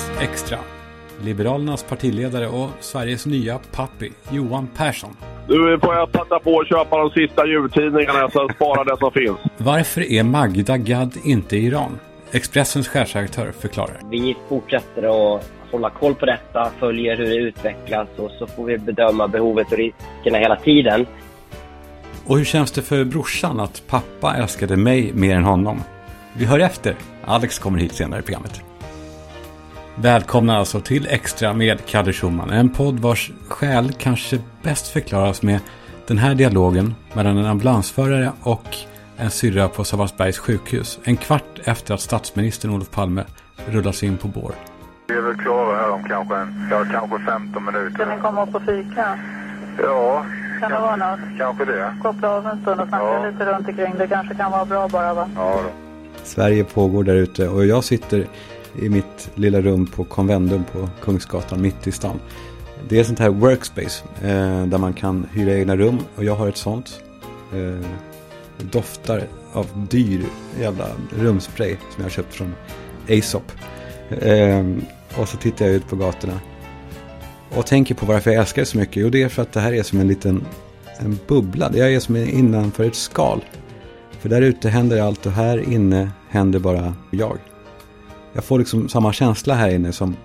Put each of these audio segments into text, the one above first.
Dagens Extra. Liberalernas partiledare och Sveriges nya pappi, Johan Persson. Nu får jag passa på att köpa de sista jultidningarna så spara det som finns. Varför är Magda Gad inte i Iran? Expressens chefredaktör förklarar. Vi fortsätter att hålla koll på detta, följer hur det utvecklas och så får vi bedöma behovet och riskerna hela tiden. Och hur känns det för brorsan att pappa älskade mig mer än honom? Vi hör efter. Alex kommer hit senare i programmet. Välkomna alltså till Extra med Kalle Schumann. En podd vars själ kanske bäst förklaras med den här dialogen mellan en ambulansförare och en syrra på Sabbatsbergs sjukhus. En kvart efter att statsministern Olof Palme rullas in på bår. Vi är väl klara här om kanske, en, ja, kanske 15 minuter. Ska ni komma upp och fika? Ja, Kan det vara något? kanske det. Koppla av en stund och snacka Ja. lite runt omkring. Det kanske kan vara bra bara va? Ja, då. Sverige pågår där ute och jag sitter i mitt lilla rum på Convendum på Kungsgatan mitt i stan. Det är ett sånt här workspace eh, där man kan hyra egna rum och jag har ett sånt. Eh, det doftar av dyr jävla rumspray som jag har köpt från Aesop. Eh, och så tittar jag ut på gatorna och tänker på varför jag älskar det så mycket. Jo, det är för att det här är som en liten en bubbla. Jag är som innanför ett skal. För där ute händer allt och här inne händer bara jag. Jag får liksom samma känsla här inne som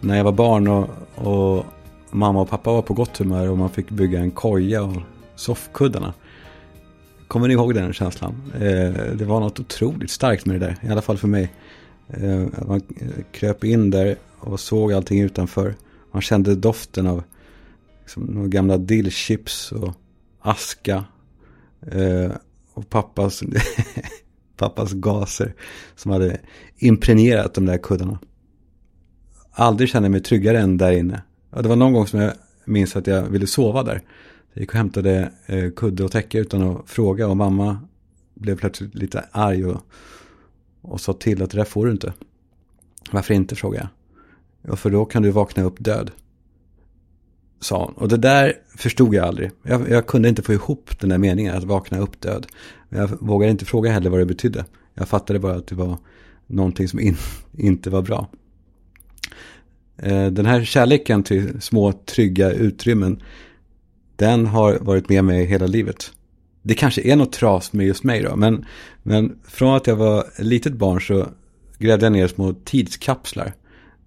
när jag var barn och, och mamma och pappa var på gott humör och man fick bygga en koja och soffkuddarna. Kommer ni ihåg den känslan? Eh, det var något otroligt starkt med det där, i alla fall för mig. Eh, man eh, kröp in där och såg allting utanför. Man kände doften av liksom, gamla dillchips och aska. Eh, och pappas, pappas gaser som hade impregnerat de där kuddarna. Aldrig kände jag mig tryggare än där inne. Och det var någon gång som jag minns att jag ville sova där. Jag gick och hämtade eh, kudde och täcke utan att fråga och mamma blev plötsligt lite arg och, och sa till att det där får du inte. Varför inte, frågade jag. Ja, för då kan du vakna upp död. Sa hon. Och det där förstod jag aldrig. Jag, jag kunde inte få ihop den där meningen, att vakna upp död. Jag vågade inte fråga heller vad det betydde. Jag fattade bara att det var någonting som in, inte var bra. Eh, den här kärleken till små trygga utrymmen, den har varit med mig hela livet. Det kanske är något tras med just mig då, men, men från att jag var litet barn så grävde jag ner små tidskapslar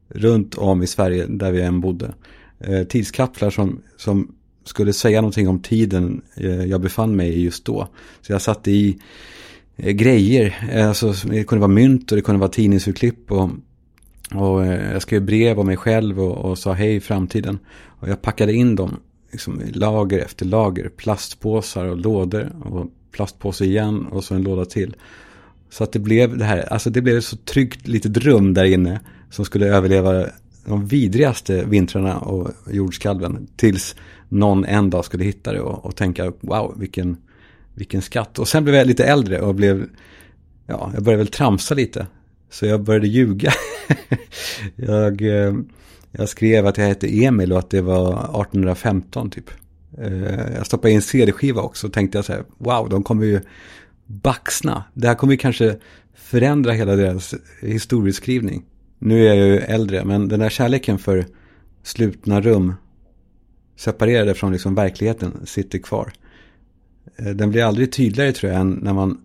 runt om i Sverige där vi än bodde. Eh, tidskapslar som, som skulle säga någonting om tiden eh, jag befann mig i just då. Så jag satte i eh, grejer, eh, alltså, det kunde vara mynt och det kunde vara tidningsurklipp och, och eh, jag skrev brev om mig själv och, och sa hej i framtiden. Och jag packade in dem liksom, i lager efter lager, plastpåsar och lådor och plastpåse igen och så en låda till. Så att det blev det här, alltså det blev ett så tryggt litet rum där inne som skulle överleva de vidrigaste vintrarna och jordskalven tills någon en dag skulle hitta det och, och tänka wow vilken, vilken skatt. Och sen blev jag lite äldre och blev, ja, jag började väl tramsa lite. Så jag började ljuga. jag, eh, jag skrev att jag hette Emil och att det var 1815 typ. Eh, jag stoppade in CD-skiva också och tänkte jag så här, wow, de kommer ju baxna. Det här kommer ju kanske förändra hela deras historieskrivning. Nu är jag ju äldre, men den där kärleken för slutna rum separerade från liksom verkligheten sitter kvar. Eh, den blir aldrig tydligare tror jag än när man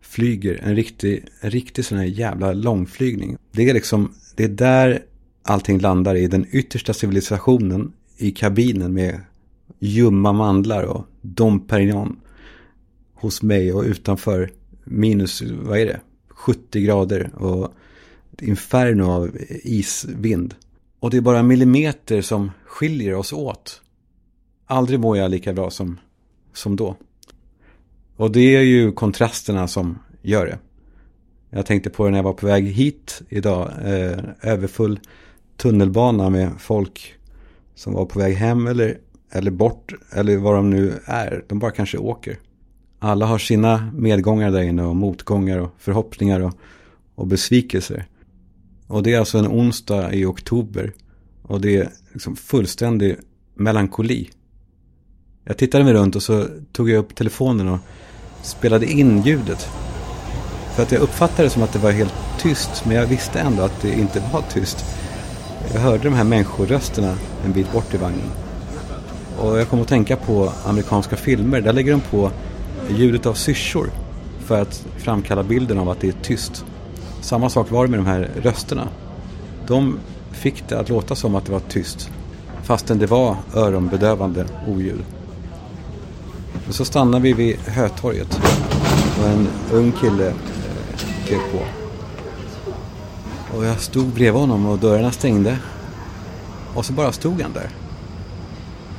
flyger en riktig, en riktig sån här jävla långflygning. Det är liksom, det är där allting landar i den yttersta civilisationen i kabinen med ljumma mandlar och Dom Perignon hos mig och utanför minus, vad är det, 70 grader och ett inferno av isvind. Och det är bara millimeter som skiljer oss åt. Aldrig mår jag lika bra som, som då. Och det är ju kontrasterna som gör det. Jag tänkte på det när jag var på väg hit idag. Eh, överfull tunnelbana med folk som var på väg hem eller, eller bort. Eller vad de nu är. De bara kanske åker. Alla har sina medgångar där inne och motgångar och förhoppningar och, och besvikelser. Och det är alltså en onsdag i oktober. Och det är liksom fullständig melankoli. Jag tittade mig runt och så tog jag upp telefonen och spelade in ljudet. För att jag uppfattade det som att det var helt tyst, men jag visste ändå att det inte var tyst. Jag hörde de här människorösterna en bit bort i vagnen. Och jag kom att tänka på amerikanska filmer. Där lägger de på ljudet av syrsor för att framkalla bilden av att det är tyst. Samma sak var det med de här rösterna. De fick det att låta som att det var tyst fastän det var öronbedövande oljud. Och så stannade vi vid Hötorget och en ung kille eh, klev på. Och jag stod bredvid honom och dörrarna stängde. Och så bara stod han där.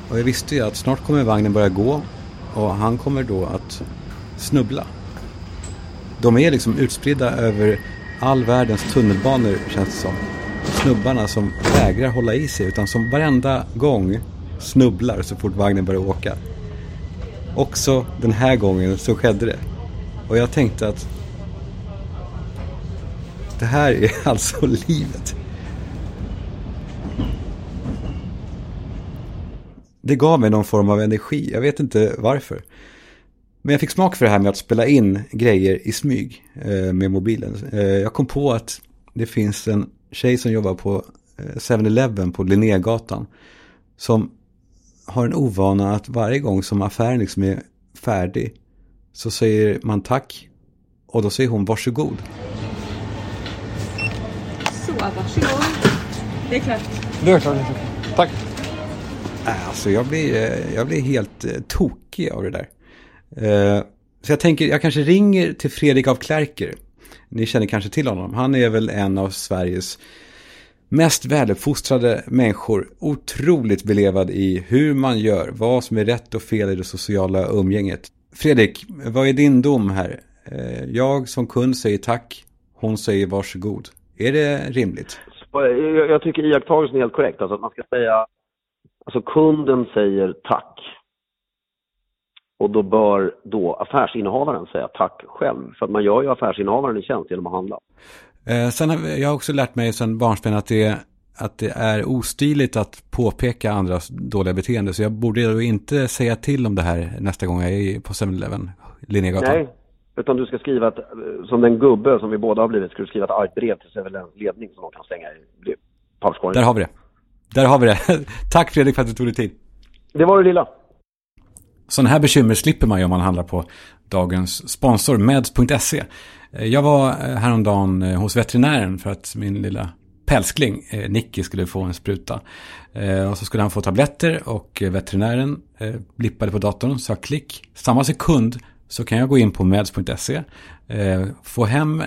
Och jag visste ju att snart kommer vagnen börja gå och han kommer då att snubbla. De är liksom utspridda över all världens tunnelbanor känns det som. Snubbarna som vägrar hålla i sig utan som varenda gång snubblar så fort vagnen börjar åka. Också den här gången så skedde det. Och jag tänkte att det här är alltså livet. Det gav mig någon form av energi. Jag vet inte varför. Men jag fick smak för det här med att spela in grejer i smyg eh, med mobilen. Eh, jag kom på att det finns en tjej som jobbar på 7-Eleven på Linnégatan. Som har en ovana att varje gång som affären liksom är färdig så säger man tack och då säger hon varsågod. Så, varsågod. Det är klart. Det är klart. Tack. Alltså jag blir, eh, jag blir helt eh, tokig av det där. Eh, så jag tänker, jag kanske ringer till Fredrik av Klerker. Ni känner kanske till honom. Han är väl en av Sveriges mest väluppfostrade människor. Otroligt belevad i hur man gör, vad som är rätt och fel i det sociala umgänget. Fredrik, vad är din dom här? Eh, jag som kund säger tack, hon säger varsågod. Är det rimligt? Jag tycker iakttagelsen är helt korrekt. Alltså att man ska säga Alltså kunden säger tack. Och då bör då affärsinnehavaren säga tack själv. För att man gör ju affärsinnehavaren en tjänst genom att handla. Eh, sen har jag också lärt mig sen barnsben att det, att det är ostiligt att påpeka andras dåliga beteende. Så jag borde ju inte säga till om det här nästa gång jag är på 7-Eleven, Linnégatan. Nej, utan du ska skriva ett, som den gubbe som vi båda har blivit, ska du skriva ett argt brev till 7 ledning som de kan slänga i papperskorgen. Där har vi det. Där har vi det. Tack Fredrik för att du tog dig tid. Det var det lilla. Sådana här bekymmer slipper man ju om man handlar på dagens sponsor meds.se. Eh, jag var eh, häromdagen eh, hos veterinären för att min lilla pälskling eh, Nicky skulle få en spruta. Och så skulle han få tabletter och veterinären blippade på datorn, sa klick. Samma sekund så kan jag gå in på meds.se, få hem,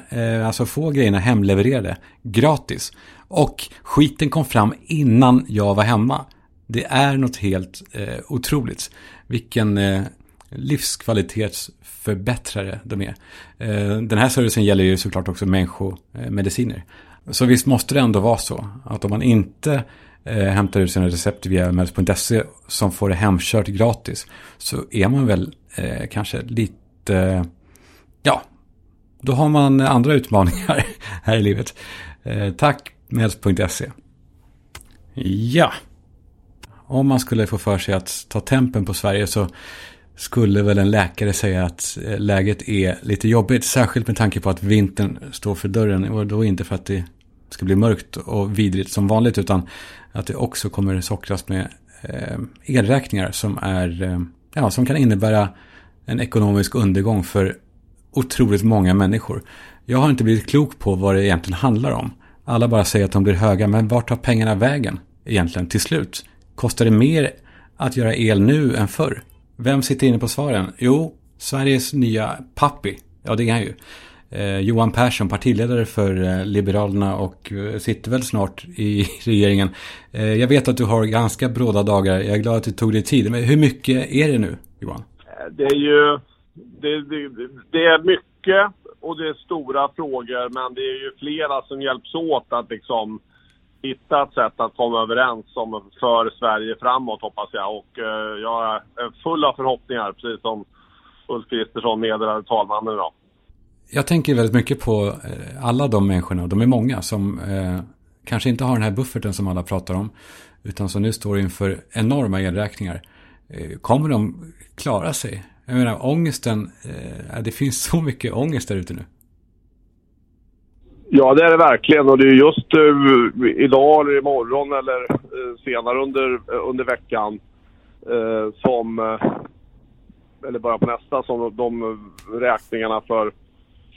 alltså få grejerna hemlevererade gratis. Och skiten kom fram innan jag var hemma. Det är något helt otroligt. Vilken eh, livskvalitetsförbättrare de är. Eh, den här servicen gäller ju såklart också människomediciner. Så visst måste det ändå vara så att om man inte eh, hämtar ut sina recept via mels.se som får det hemkört gratis så är man väl eh, kanske lite, ja, då har man andra utmaningar här i livet. Eh, tack Meds.se. Ja. Om man skulle få för sig att ta tempen på Sverige så skulle väl en läkare säga att eh, läget är lite jobbigt. Särskilt med tanke på att vintern står för dörren. Och då inte för att det ska bli mörkt och vidrigt som vanligt. Utan att det också kommer sockras med eh, elräkningar som, är, eh, ja, som kan innebära en ekonomisk undergång för otroligt många människor. Jag har inte blivit klok på vad det egentligen handlar om. Alla bara säger att de blir höga, men vart tar pengarna vägen egentligen till slut? Kostar det mer att göra el nu än förr? Vem sitter inne på svaren? Jo, Sveriges nya pappi. Ja, det är han ju. Eh, Johan Persson, partiledare för eh, Liberalerna och eh, sitter väl snart i regeringen. Eh, jag vet att du har ganska bråda dagar. Jag är glad att du tog dig tid. Men hur mycket är det nu, Johan? Eh, det är ju... Det, det, det är mycket och det är stora frågor men det är ju flera som hjälps åt att liksom hitta ett sätt att komma överens om för Sverige framåt hoppas jag. Och eh, jag är eh, full av förhoppningar precis som Ulf Kristersson meddelade talmannen idag. Jag tänker väldigt mycket på eh, alla de människorna, de är många, som eh, kanske inte har den här bufferten som alla pratar om. Utan som nu står inför enorma elräkningar. Eh, kommer de klara sig? Jag menar ångesten, eh, det finns så mycket ångest där ute nu. Ja, det är det verkligen. Och det är just uh, idag eller imorgon eller uh, senare under, uh, under veckan som, eller början på nästa, som de räkningarna för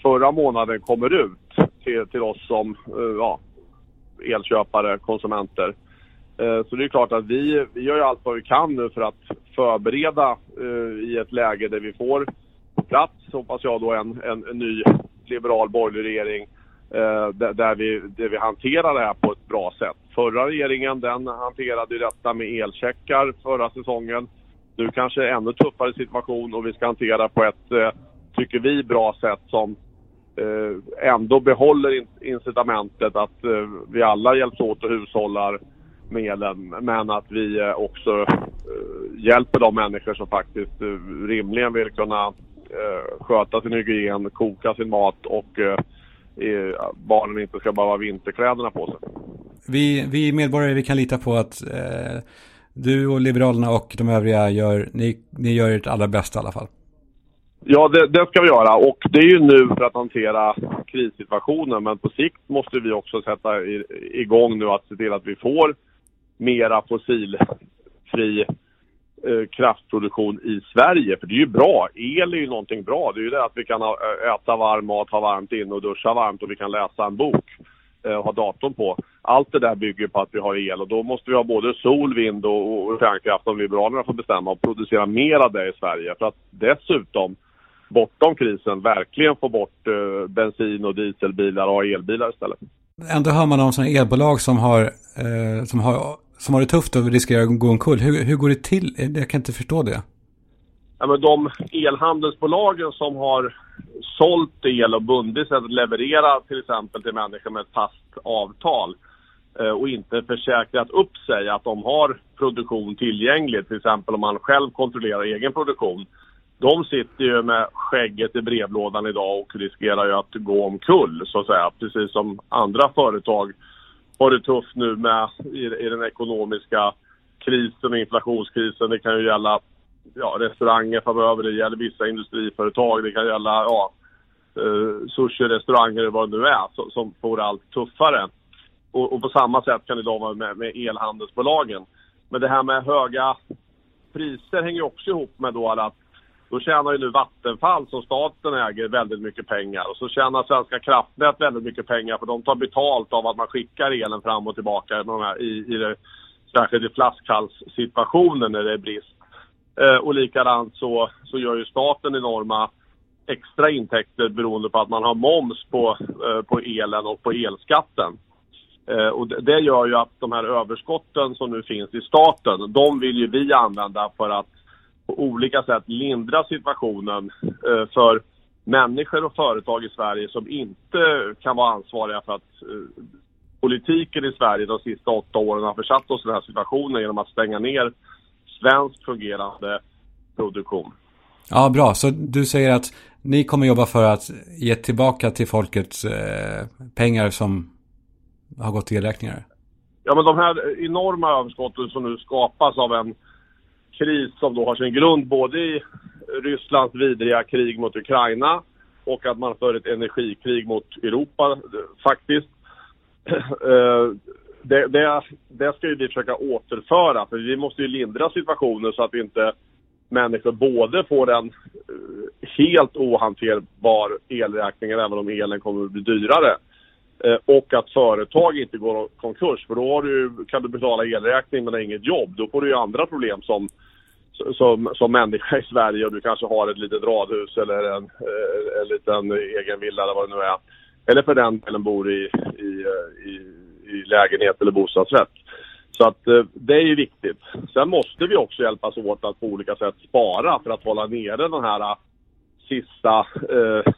förra månaden kommer ut till, till oss som ja, elköpare, konsumenter. Så det är klart att vi, vi gör ju allt vad vi kan nu för att förbereda i ett läge där vi får på plats, hoppas jag då, en, en, en ny liberal borgerlig regering Eh, där, vi, där vi hanterar det här på ett bra sätt. Förra regeringen den hanterade ju detta med elcheckar förra säsongen. Nu kanske ännu tuffare situation och vi ska hantera på ett, eh, tycker vi, bra sätt som eh, ändå behåller incitamentet att eh, vi alla hjälps åt och hushållar med elen. Men att vi eh, också eh, hjälper de människor som faktiskt rimligen vill kunna sköta sin hygien, koka sin mat och barnen inte ska bara ha vinterkläderna på sig. Vi, vi medborgare vi kan lita på att eh, du och Liberalerna och de övriga gör, ni, ni gör ert allra bästa i alla fall. Ja, det, det, ska vi göra och det är ju nu för att hantera krissituationen men på sikt måste vi också sätta i, igång nu att se till att vi får mera fossilfri Eh, kraftproduktion i Sverige. För det är ju bra. El är ju någonting bra. Det är ju det att vi kan äta varm mat, ha varmt inne och duscha varmt och vi kan läsa en bok eh, och ha datorn på. Allt det där bygger på att vi har el och då måste vi ha både sol, vind och, och kärnkraft om Liberalerna får bestämma och producera mer av det i Sverige. För att dessutom bortom krisen verkligen få bort eh, bensin och dieselbilar och elbilar istället. Ändå hör man om sådana elbolag som har, eh, som har som har det tufft och riskerar att gå omkull. Hur, hur går det till? Jag kan inte förstå det. Ja, men de elhandelsbolagen som har sålt el och bundit sig att leverera till exempel till människor med ett fast avtal eh, och inte försäkrat upp sig att de har produktion tillgänglig, till exempel om man själv kontrollerar egen produktion. De sitter ju med skägget i brevlådan idag och riskerar ju att gå omkull så att säga, precis som andra företag har det tufft nu med i, i den ekonomiska krisen och inflationskrisen. Det kan ju gälla ja, restauranger framöver, det gäller vissa industriföretag, det kan gälla ja, eh, sushi-restauranger vad det nu är som, som får det allt tuffare. Och, och, på samma sätt kan det då vara med, med elhandelsbolagen. Men det här med höga priser hänger också ihop med då att då tjänar ju nu Vattenfall som staten äger väldigt mycket pengar och så tjänar Svenska kraftnät väldigt mycket pengar för de tar betalt av att man skickar elen fram och tillbaka i, i det, särskilt i flaskhalssituationen när det är brist. Eh, och likadant så, så gör ju staten enorma extra intäkter beroende på att man har moms på, eh, på elen och på elskatten. Eh, och det, det gör ju att de här överskotten som nu finns i staten, de vill ju vi använda för att på olika sätt lindra situationen eh, för människor och företag i Sverige som inte kan vara ansvariga för att eh, politiken i Sverige de sista åtta åren har försatt oss i den här situationen genom att stänga ner svensk fungerande produktion. Ja, bra. Så du säger att ni kommer jobba för att ge tillbaka till folket eh, pengar som har gått till elräkningar? Ja, men de här enorma överskotten som nu skapas av en kris som då har sin grund både i Rysslands vidriga krig mot Ukraina och att man för ett energikrig mot Europa faktiskt. Eh, det, det, det ska ju vi försöka återföra för vi måste ju lindra situationen så att inte människor både får en eh, helt ohanterbar elräkning även om elen kommer att bli dyrare. Eh, och att företag inte går konkurs för då du, kan du betala elräkning men har inget jobb. Då får du ju andra problem som som, som människa i Sverige och du kanske har ett litet radhus eller en, eh, en liten egen villa eller vad det nu är. Eller för den delen bor i, i, eh, i, i lägenhet eller bostadsrätt. Så att eh, det är ju viktigt. Sen måste vi också hjälpas åt att på olika sätt spara för att hålla nere den här sista eh,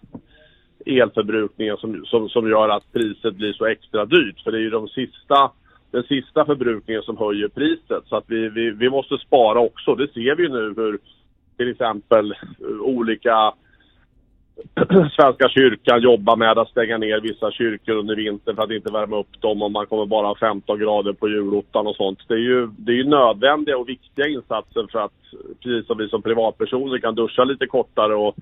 elförbrukningen som, som, som gör att priset blir så extra dyrt. För det är ju de sista den sista förbrukningen som höjer priset. Så att vi, vi, vi måste spara också. Det ser vi nu hur till exempel eh, olika Svenska kyrkan jobbar med att stänga ner vissa kyrkor under vintern för att inte värma upp dem om man kommer bara ha 15 grader på julottan och sånt. Det är ju, det är ju nödvändiga och viktiga insatser för att precis som vi som privatpersoner kan duscha lite kortare och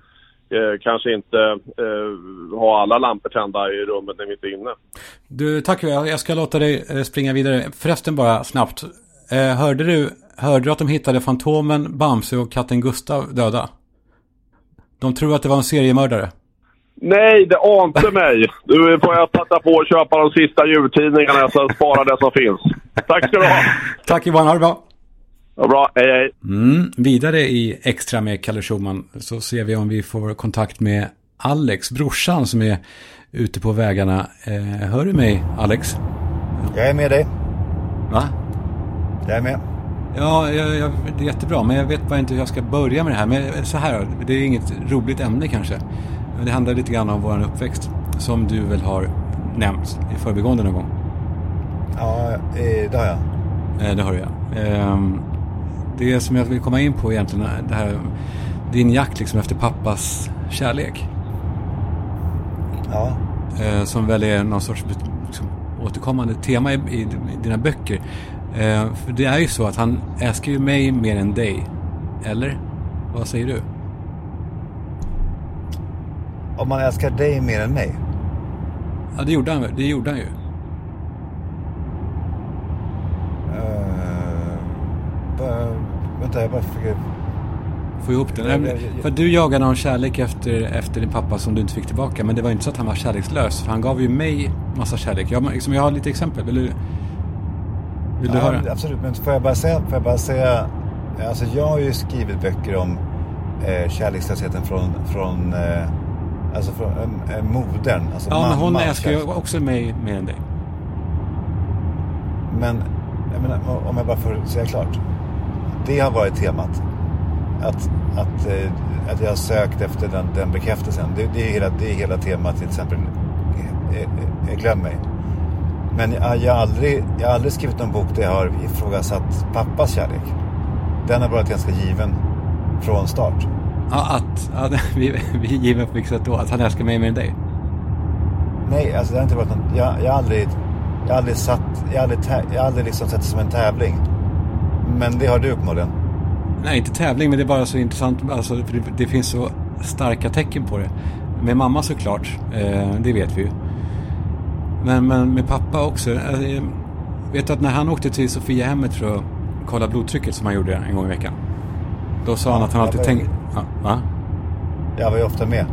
eh, kanske inte eh, ha alla lampor tända i rummet när vi inte är inne. Du, tack. Jag ska låta dig eh, springa vidare. Förresten bara snabbt. Eh, hörde, du, hörde du att de hittade Fantomen, Bamse och katten Gustav döda? De tror att det var en seriemördare. Nej, det ante mig. Nu får jag passa på att köpa de sista djurtidningarna så jag sparar det som finns. Tack ska du ha. Tack Johan, ha det bra. Ja, bra, hej hej. Mm, vidare i Extra med Kalle Schumann så ser vi om vi får kontakt med Alex, brorsan som är ute på vägarna. Eh, hör du mig Alex? Jag är med dig. Va? Jag är med. Ja, jag, jag, det är jättebra, men jag vet bara inte hur jag ska börja med det här. Men så här, det är inget roligt ämne kanske. Men det handlar lite grann om vår uppväxt, som du väl har nämnt i förbigående någon gång. Ja, eh, det har jag. Eh, det har du ja. Ehm, det som jag vill komma in på egentligen, det här, din jakt liksom efter pappas kärlek. Ja. Eh, som väl är någon sorts liksom, återkommande tema i, i, i dina böcker. Eh, för det är ju så att han älskar ju mig mer än dig. Eller? Vad säger du? Om man älskar dig mer än mig. Ja, det gjorde han, det gjorde han ju. Uh, vänta, jag bara försöker... Få ihop det. Nej, För du jagade någon kärlek efter, efter din pappa som du inte fick tillbaka. Men det var inte så att han var kärlekslös. För han gav ju mig massa kärlek. Jag, liksom, jag har lite exempel. Vill du, vill du ja, höra? Absolut, men får jag bara säga, får jag bara säga alltså jag har ju skrivit böcker om eh, kärlekslösheten från, från eh, alltså från eh, modern, alltså Ja, men hon älskar ju också mig mer än dig. Men jag menar, om jag bara får säga klart. Det har varit temat. Att, att, eh, att jag har sökt efter den, den bekräftelsen. Det, det, är hela, det är hela temat till exempel eh, eh, Glöm mig. Men jag, jag, har aldrig, jag har aldrig skrivit någon bok där jag har ifrågasatt pappas kärlek. Den har varit ganska given från start. Ja, att, ja, vi, vi är given på vilket sätt då? Att han älskar mig mer än dig? Nej, alltså det har inte varit någon, jag, jag har aldrig, jag har aldrig satt, jag har aldrig, jag har aldrig liksom sett det som en tävling. Men det har du uppenbarligen. Nej, inte tävling, men det är bara så intressant. Alltså, det, det finns så starka tecken på det. Med mamma såklart, eh, det vet vi ju. Men, men med pappa också. Eh, vet du att när han åkte till Sofiahemmet för att kolla blodtrycket som han gjorde en gång i veckan. Då sa han att han Ja, alltid vad- tänkte... Ja, va? Jag var ju ofta med.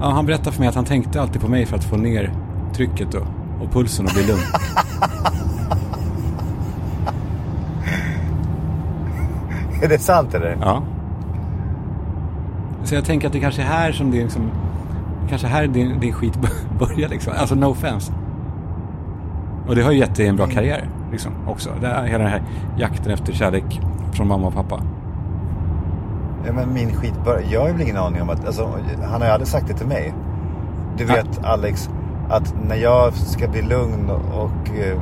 Ja, han berättade för mig att han tänkte alltid på mig för att få ner trycket och, och pulsen och bli lugn. Är det sant eller? Ja. Så jag tänker att det kanske är här som det liksom... Kanske här din, din skit börjar liksom. Alltså no offense. Och det har ju gett dig en bra karriär liksom också. Det är hela den här jakten efter kärlek från mamma och pappa. Ja, men min skit bara, Jag har väl ingen aning om att, alltså, han har ju aldrig sagt det till mig. Du vet Alex, att när jag ska bli lugn och, och eh,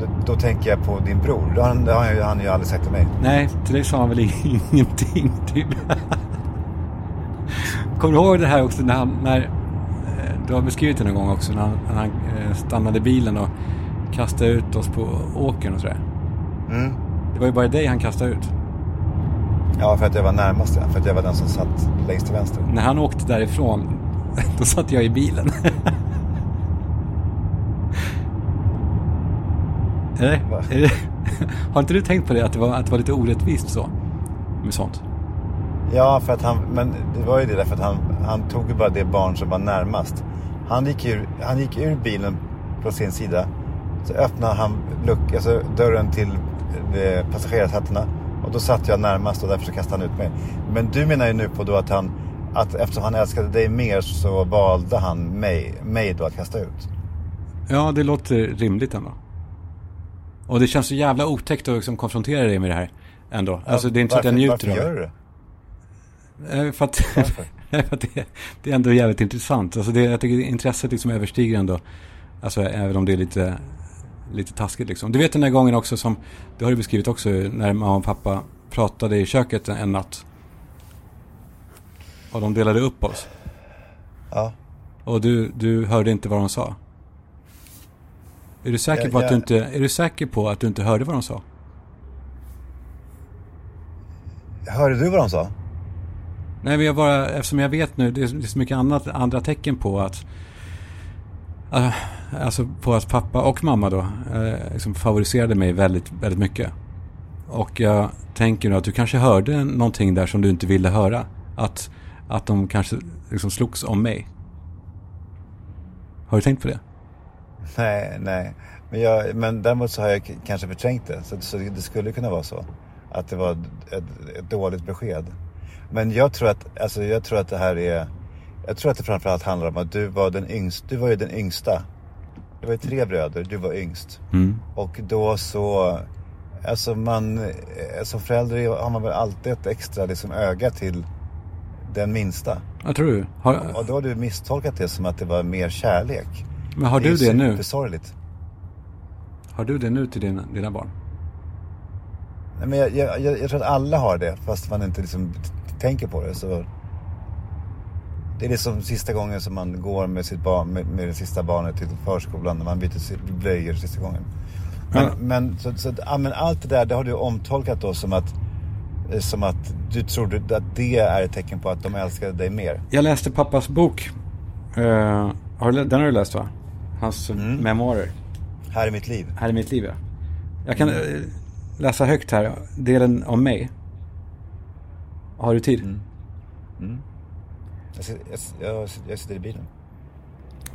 då, då tänker jag på din bror. Det har han, har han ju- han ju aldrig sagt till mig. Nej, till dig sa han väl ingenting typ. Kommer du ihåg det här också när han, när, eh, du har beskrivit det någon gång också, när han, när han eh, stannade bilen och kastade ut oss på åkern och sådär. Mm. Det var ju bara dig han kastade ut. Ja, för att jag var närmast, ja. för att jag var den som satt längst till vänster. När han åkte därifrån, då satt jag i bilen. Är det, har inte du tänkt på det, att det var, att det var lite orättvist så? Med sånt. Ja, för att han, men det var ju det därför att han, han tog ju bara det barn som var närmast. Han gick ur, han gick ur bilen på sin sida. Så öppnade han luck, alltså dörren till eh, passagerarsätena. Och då satt jag närmast och därför så kastade han ut mig. Men du menar ju nu på då att han, att eftersom han älskade dig mer så valde han mig, mig då att kasta ut. Ja, det låter rimligt ändå. Och det känns så jävla otäckt att liksom konfrontera dig med det här. Ändå. Alltså det är inte så att jag Varför- njuter varför av gör det. du det? För att, Varför? för att det, det är ändå jävligt intressant. Alltså det, jag tycker intresset liksom överstiger ändå. Alltså även om det är lite, lite taskigt liksom. Du vet den där gången också som, det har du beskrivit också, när mamma och pappa pratade i köket en, en natt. Och de delade upp oss. Ja. Och du, du hörde inte vad de sa. Är du säker Jag- på att du inte, är du säker på att du inte hörde vad de sa? Hörde du vad de sa? Nej, men jag bara, eftersom jag vet nu, det är det är så mycket annat, andra tecken på att eh, Alltså på att pappa och mamma då eh, liksom favoriserade mig väldigt, väldigt mycket. Och jag tänker nu att du kanske hörde någonting där som du inte ville höra. Att, att de kanske liksom slogs om mig. Har du tänkt på det? Nej, nej. Men, jag, men däremot så har jag kanske förträngt det. Så, så det skulle kunna vara så. Att det var ett, ett, dåligt besked. Men jag tror att, alltså jag tror att det här är... Jag tror att det framförallt handlar om att du var den yngsta. Du var ju den yngsta. Det var ju tre bröder, du var yngst. Mm. Och då så... Alltså man... eh, Som förälder har man väl alltid ett extra liksom öga till den minsta. Vad tror du? Har, Och då har du misstolkat det som att det var mer kärlek. Men har du är det nu? supersorgligt. Har du det nu till dina, dina barn? Nej, men jag, jag, jag, jag tror att alla har det, fast man inte liksom tänker på det. Så det är det som sista gången som man går med sitt barn, med, med det sista barnet till förskolan, när man byter blöjor sista gången. Men, Ja. men, så, så, ja, men allt det där, det har du omtolkat då som att, eh, som att du trodde att det är ett tecken på att de älskade dig mer. Jag läste pappas bok. Eh, har du, den har du läst va? Hans memoarer. Här är mitt liv. Här är mitt liv ja. Jag kan eh, läsa högt här. Delen om mig. Har du tid? Jag, sitter- jag, jag, jag sitter i bilen.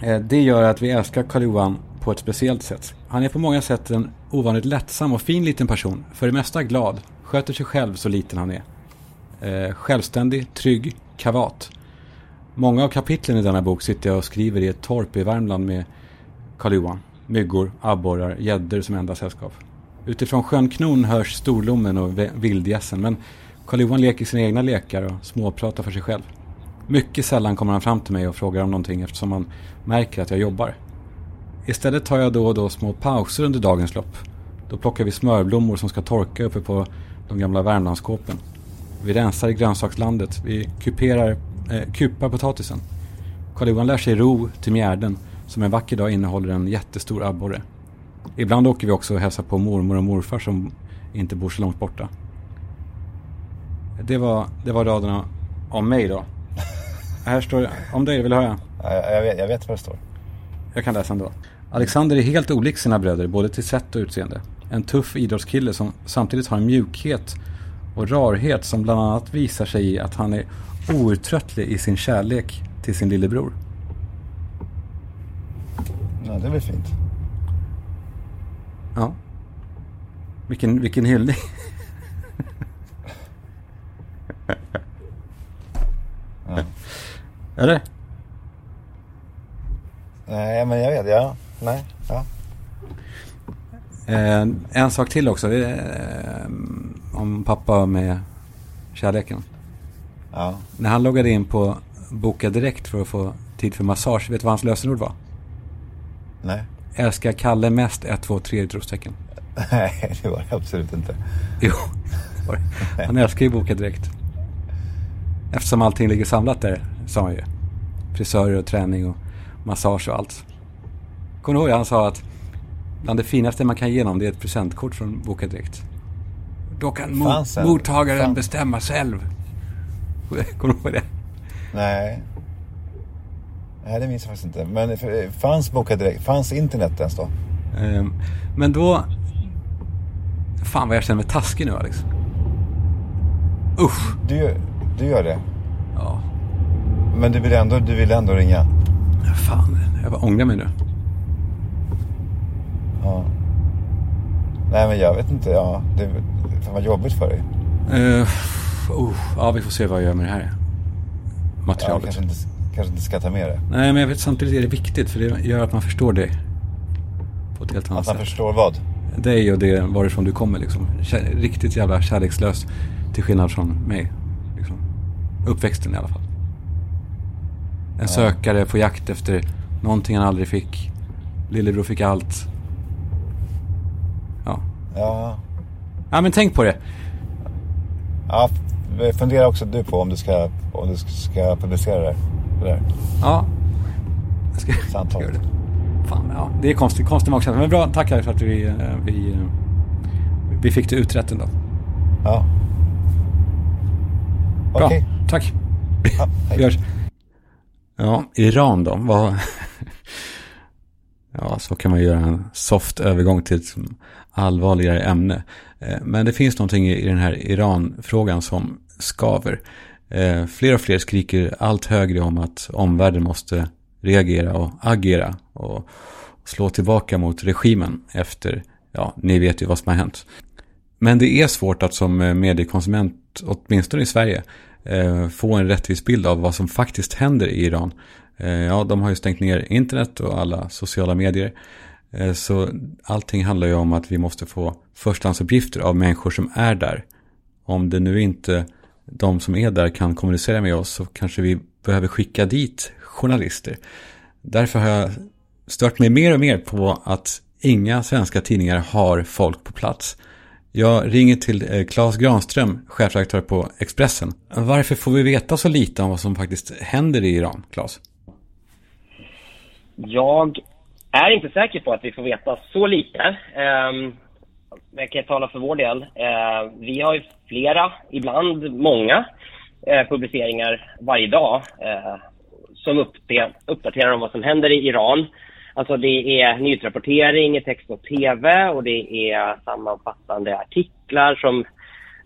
Eh, Det gör att vi älskar Karl-Johan på ett speciellt sätt. Han är på många sätt en ovanligt lättsam och fin liten person. För det mesta glad. Sköter sig själv så liten han är. Eh, självständig, trygg, kavat. Många av kapitlen i denna bok sitter jag och skriver i ett torp i Värmland med Karl-Johan. Myggor, abborrar, gäddor som enda sällskap. Utifrån sjön Knon hörs storlommen och vildgässen. Men Karl-Johan leker sina egna lekar och småpratar för sig själv. Mycket sällan kommer han fram till mig och frågar om någonting eftersom han märker att jag jobbar. Istället tar jag då och då små pauser under dagens lopp. Då plockar vi smörblommor som ska torka uppe på de gamla Värmlandskåpen. Vi rensar i grönsakslandet. Vi kuperar, eh, kupar potatisen. Karl-Johan lär sig ro till mjärden som en vacker dag innehåller en jättestor abborre. Ibland åker vi också och hälsar på mormor och morfar som inte bor så långt borta. Det var, det var raderna om mig då. Här står det om dig, vill du höra? Ja, Jag, jag, vet, jag vet vad det står. Jag kan läsa ändå. Alexander är helt olik sina bröder, både till sätt och utseende. En tuff idrottskille som samtidigt har en mjukhet och rarhet som bland annat visar sig i att han är outtröttlig i sin kärlek till sin lillebror. Ja, det är väl fint. Ja. Vilken, vilken hyllning. Eller? Nej, men jag vet. Ja. Nej. Ja. Eh, en sak till också. Eh, om pappa med kärleken. Ja. När han loggade in på Boka Direkt för att få tid för massage. Vet du vad hans lösenord var? Nej. Älskar Kalle mest 1, 2, 3 utropstecken. Nej, det var det absolut inte. Jo, han älskar ju Boka Direkt. Eftersom allting ligger samlat där, sa han ju. Frisörer och träning och massage och allt. Kommer du ihåg? Han sa att bland det finaste man kan ge någon det är ett presentkort från Boka Direkt. Då kan mo- mottagaren fan- bestämma själv. Kommer du ihåg det? Nej. Nej, det minns jag faktiskt inte. Men fanns Boka Direkt? Fanns internet ens då? Ehm, Men då... Fan vad jag känner mig taskig nu Alex. Usch. Du, du gör det? Ja, Men du vill ändå, du vill ändå ringa? fan. Jag bara ångrar mig nu. Ja. Nej, men jag vet inte. Ja, det fan vad jobbigt för dig. Uh, uh, ja, vi får se vad jag gör med det här Ja, materialet. inte, kanske inte ska ta med det. Nej, men jag vet samtidigt är det viktigt för det gör att man förstår dig. På ett helt annat Att man sätt. förstår vad? Dig och det varifrån du kommer liksom. Riktigt jävla kärlekslös. Till skillnad från mig. Liksom. Uppväxten i alla fall. En sökare på jakt efter någonting han aldrig fick. Lillebror fick allt. Ja. Ja. Ja, men tänk på det. ja fundera också du på om du ska, om du ska publicera det. Det där. Ja. Jag ska, Samtal. ska det. Fan, ja. Det är konstigt, konstig magkänsla. Men bra, tack här för att vi, eh, vi, eh, vi fick det utrett ändå. Ja. Bra, Okej. tack. Ja. Vi hörs. Ja, Iran då? Vad... Ja, så kan man göra en soft övergång till ett allvarligare ämne. Eh, Men det finns någonting i den här Iran-frågan som skaver. Eh, Fler och fler skriker allt högre om att omvärlden måste reagera och agera och slå tillbaka mot regimen efter, ja, ni vet ju vad som har hänt. Men det är svårt att som eh, mediekonsument, åtminstone i Sverige, eh, få en rättvis bild av vad som faktiskt händer i Iran. Eh, Ja, de har ju stängt ner internet och alla sociala medier. Eh, Så allting handlar ju om att vi måste få förstahandsuppgifter av människor som är där. Om det nu inte de som är där kan kommunicera med oss så kanske vi behöver skicka dit journalister. Därför har jag stört mig mer och mer på att inga svenska tidningar har folk på plats. Jag ringer till eh, Claes Granström, chefredaktör på Expressen. Varför får vi veta så lite om vad som faktiskt händer i Iran, Claes? Jag är inte säker på att vi får veta så lite. Um, jag kan tala för vår del. Eh, vi har ju flera, ibland många, eh, publiceringar varje dag eh, som uppdaterar om vad som händer i Iran. Alltså det är nyhetsrapportering i text och tv och det är sammanfattande artiklar som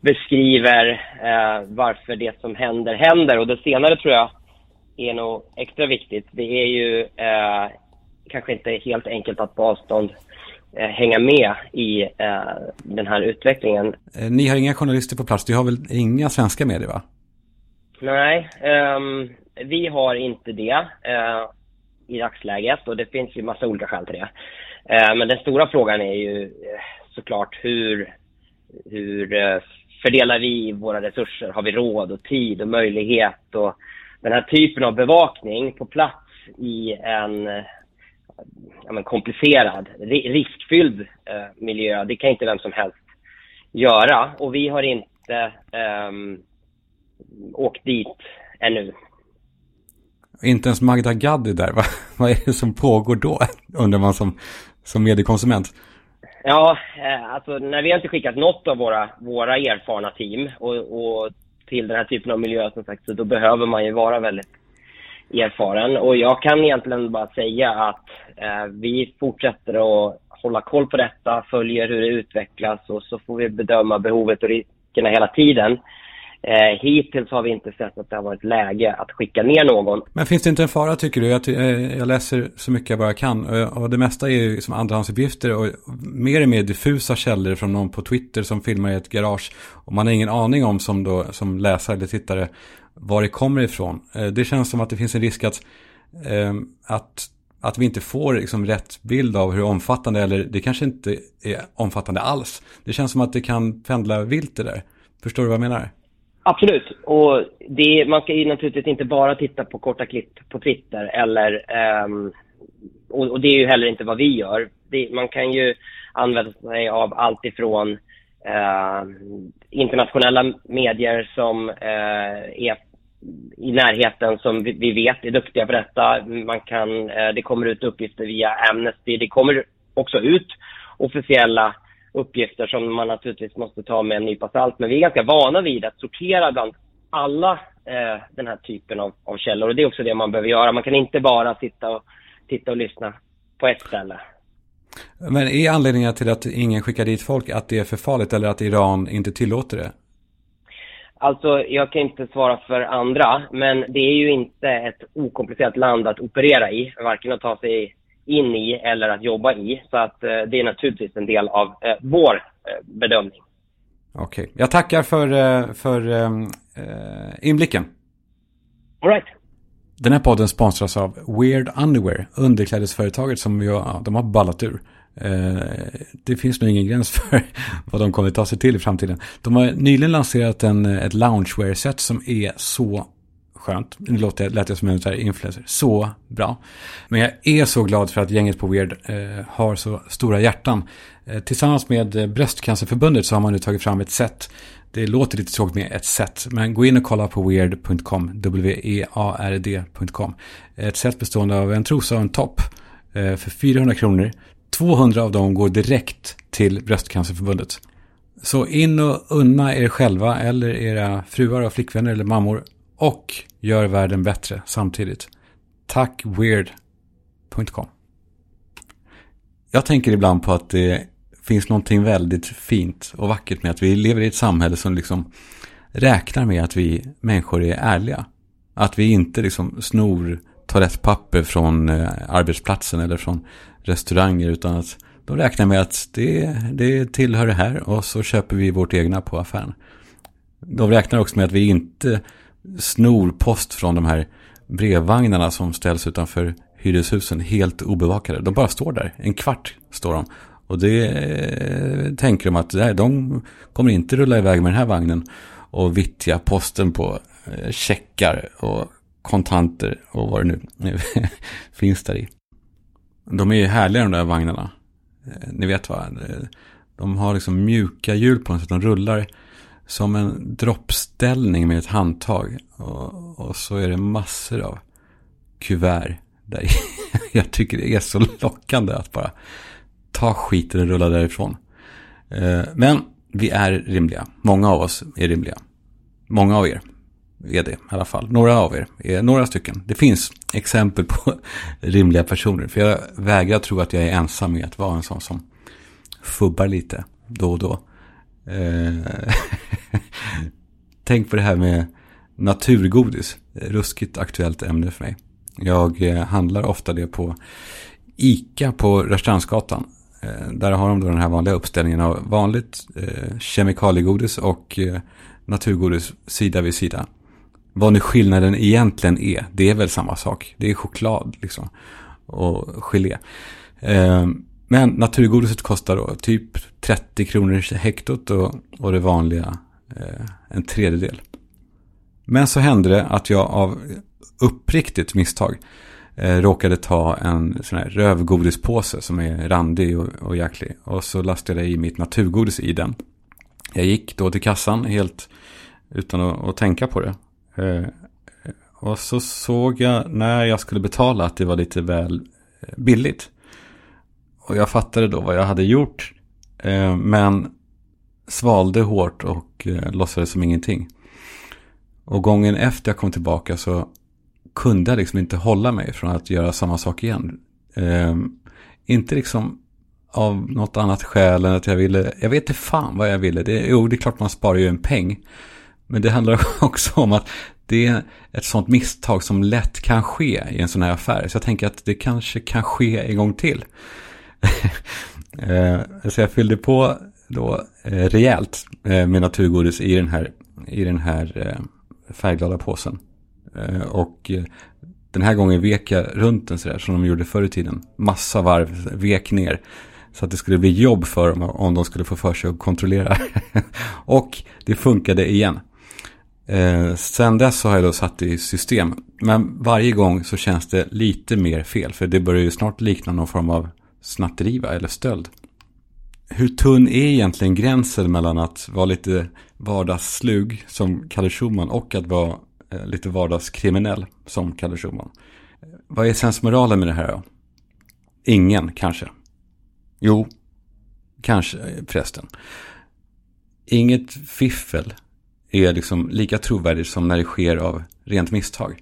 beskriver eh, varför det som händer händer. Och det senare tror jag är nog extra viktigt. Det är ju eh, kanske inte helt enkelt att på avstånd hänga med i eh, den här utvecklingen. Eh, Ni har inga journalister på plats, du har väl inga svenska medier va? Nej, ehm, vi har inte det eh, i dagsläget och det finns ju massa olika skäl till det. Eh, men den stora frågan är ju eh, såklart hur, hur eh, fördelar vi våra resurser? Har vi råd och tid och möjlighet? Och den här typen av bevakning på plats i en eh, ja, men komplicerad, ri- riskfylld eh, miljö, det kan inte vem som helst göra. Och vi har inte ehm, åkt dit ännu. Inte ens Magda Gad är där, va? Vad är det som pågår då? Undrar man som, som mediekonsument. Ja, eh, alltså när vi har inte skickat något av våra, våra erfarna team och, och till den här typen av miljö som sagt, så då behöver man ju vara väldigt erfaren. Och jag kan egentligen bara säga att eh, vi fortsätter att hålla koll på detta, följer hur det utvecklas och så får vi bedöma behovet och riskerna hela tiden. Eh, hittills har vi inte sett att det har varit läge att skicka ner någon. Men finns det inte en fara tycker du? Jag, eh, jag läser så mycket jag bara kan. Och det mesta är ju som andrahandsuppgifter och mer och mer diffusa källor från någon på Twitter som filmar i ett garage. Och man har ingen aning om som, då, som läsare eller tittare var det kommer ifrån. Eh, det känns som att det finns en risk att, eh, att, att vi inte får liksom rätt bild av hur omfattande, eller det kanske inte är omfattande alls. Det känns som att det kan pendla vilt det där. Förstår du vad jag menar? Absolut. Och det, man ska ju naturligtvis inte bara titta på korta klipp på Twitter eller Um, och, och det är ju heller inte vad vi gör. Det, man kan ju använda sig av allt ifrån uh, internationella medier som uh, är i närheten som vi, vi vet är duktiga på detta. Man kan, eh, det kommer ut uppgifter via Amnesty. Det kommer också ut officiella uppgifter som man naturligtvis måste ta med en nypa salt. Men vi är ganska vana vid att sortera bland alla eh, den här typen av, av källor. Och det är också det man behöver göra. Man kan inte bara sitta och titta och lyssna på ett ställe. Men är anledningen till att ingen skickar dit folk att det är för farligt eller att Iran inte tillåter det? Alltså, jag kan inte svara för andra, men det är ju inte ett okomplicerat land att operera i, varken att ta sig in i eller att jobba i. Så att eh, det är naturligtvis en del av eh, vår eh, bedömning. Okej, jag tackar för, eh, för eh, eh, inblicken. All right. Den här podden sponsras av Weird Underwear, underklädesföretaget som ju, ja, de har ballat ur. Eh, det finns nog ingen gräns för vad de kommer ta sig till i framtiden. De har nyligen lanserat en, eh, ett loungewear-set som är så skönt. Nu låter jag, lät jag som en så här influencer. Så bra. Men jag är så glad för att gänget på Weird eh, har så stora hjärtan. Eh, tillsammans med eh, Bröstcancerförbundet så har man nu tagit fram ett set. Det låter lite tråkigt med ett set. Men gå in och kolla på weird.com. W-E-A-R-D.com. Ett set bestående av en trosa och en topp. Eh, för 400 kronor. 200 av dem går direkt till Bröstcancerförbundet. Så in och unna er själva eller era fruar och flickvänner eller mammor och gör världen bättre samtidigt. Tack weird.com. Jag tänker ibland på att det finns någonting väldigt fint och vackert med att vi lever i ett samhälle som liksom räknar med att vi människor är ärliga. Att vi inte liksom snor toalettpapper från eh, arbetsplatsen eller från restauranger utan att de räknar med att det, det tillhör det här och så köper vi vårt egna på affären. De räknar också med att vi inte snor post från de här brevvagnarna som ställs utanför hyreshusen helt obevakade. De bara står där, en kvart står de. Och det eh, tänker de att nej, de kommer inte rulla iväg med den här vagnen och vittja posten på eh, checkar och kontanter och vad det nu finns där i. De är ju härliga de där vagnarna. Eh, ni vet va? Eh, de har liksom mjuka hjul på dem så att de rullar som en droppställning med ett handtag. Och, och så är det massor av kuvert där. Jag tycker det är så lockande att bara ta skiten och rulla därifrån. Eh, men vi är rimliga. Många av oss är rimliga. Många av er är det i alla fall. Några av er är några stycken. Det finns exempel på rimliga personer. För jag vägrar tro att jag är ensam med att vara en sån som fubbar lite då och då. Eh, tänk på det här med naturgodis. Ruskigt aktuellt ämne för mig. Jag eh, handlar ofta det på ICA på Rörstrandsgatan. Eh, där har de då den här vanliga uppställningen av vanligt eh, kemikaliegodis och naturgodis sida vid sida. Vad nu skillnaden egentligen är, det är väl samma sak. Det är choklad liksom. Och gelé. Ehm, men naturgodiset kostar då typ 30 kronor hektot och, och det vanliga eh, en tredjedel. Men så hände det att jag av uppriktigt misstag eh, råkade ta en sån här rövgodispåse som är randig och, och jäklig. Och så lastade jag i mitt naturgodis i den. Jag gick då till kassan helt utan att, att tänka på det. Eh, och så såg jag när jag skulle betala att det var lite väl eh, billigt. Och jag fattade då vad jag hade gjort. Eh, men svalde hårt och eh, låtsades som ingenting. Och gången efter jag kom tillbaka så kunde jag liksom inte hålla mig från att göra samma sak igen. Eh, inte liksom av något annat skäl än att jag ville, jag vet inte fan vad jag ville. Det, jo, det är klart man sparar ju en peng. Men det handlar också om att det är ett sånt misstag som lätt kan ske i en sån här affär. Så jag tänker att det kanske kan ske en gång till. Eh, så jag fyllde på då eh, rejält eh, med naturgodis i den här, i den här färgglada påsen. Och den här gången vek jag runt den sådär som de gjorde förr i tiden. Massa varv, vek ner. Så att det skulle bli jobb för dem om de skulle få för sig att kontrollera. och det funkade igen. Eh, sen dess så har jag då satt det i system. Men varje gång så känns det lite mer fel. För det börjar ju snart likna någon form av snatteri eller stöld. Hur tunn är egentligen gränsen mellan att vara lite vardagsslug som Kalle Schumann och att vara eh, lite vardagskriminell som Kalle Schumann? Vad är sensmoralen med det här då? Ingen, kanske. Jo, kanske eh, förresten. Inget fiffel är liksom lika trovärdigt som när det sker av rent misstag.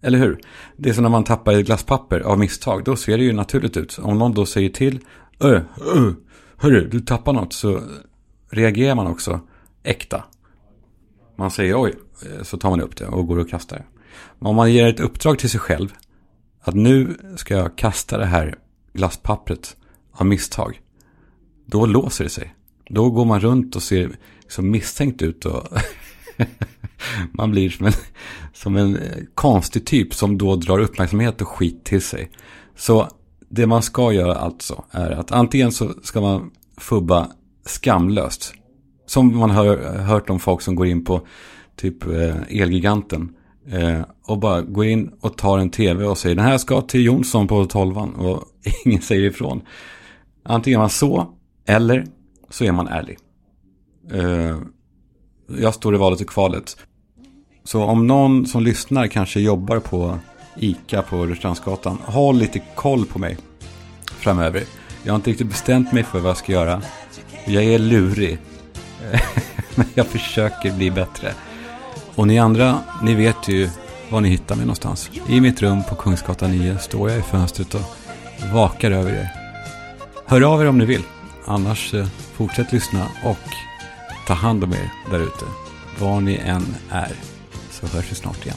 Eller hur? Det är som när man tappar ett glasspapper av misstag. Då ser det ju naturligt ut. Om någon då säger till. Öh, öh, hörru, du tappar något. Så reagerar man också äkta. Man säger oj. Så tar man upp det och går och kastar det. Men om man ger ett uppdrag till sig själv. Att nu ska jag kasta det här glasspappret av misstag. Då låser det sig. Då går man runt och ser så misstänkt ut. Och man blir som en, som en eh, konstig typ som då drar uppmärksamhet och skit till sig. Så det man ska göra alltså är att antingen så ska man fubba skamlöst. Som man har hört om folk som går in på typ eh, Elgiganten. Eh, och bara går in och tar en tv och säger den här ska till Jonsson på tolvan. Och ingen säger ifrån. Antingen är man så eller så är man ärlig. Eh, jag står i valet och kvalet. Så om någon som lyssnar kanske jobbar på ICA på Rörstrandsgatan, håll lite koll på mig framöver. Jag har inte riktigt bestämt mig för vad jag ska göra. Jag är lurig. Men jag försöker bli bättre. Och ni andra, ni vet ju var ni hittar mig någonstans. I mitt rum på Kungsgatan 9 står jag i fönstret och vakar över er. Hör av er om ni vill. Annars eh, fortsätt lyssna och ta hand om er där ute. Var ni än är så hörs vi snart igen.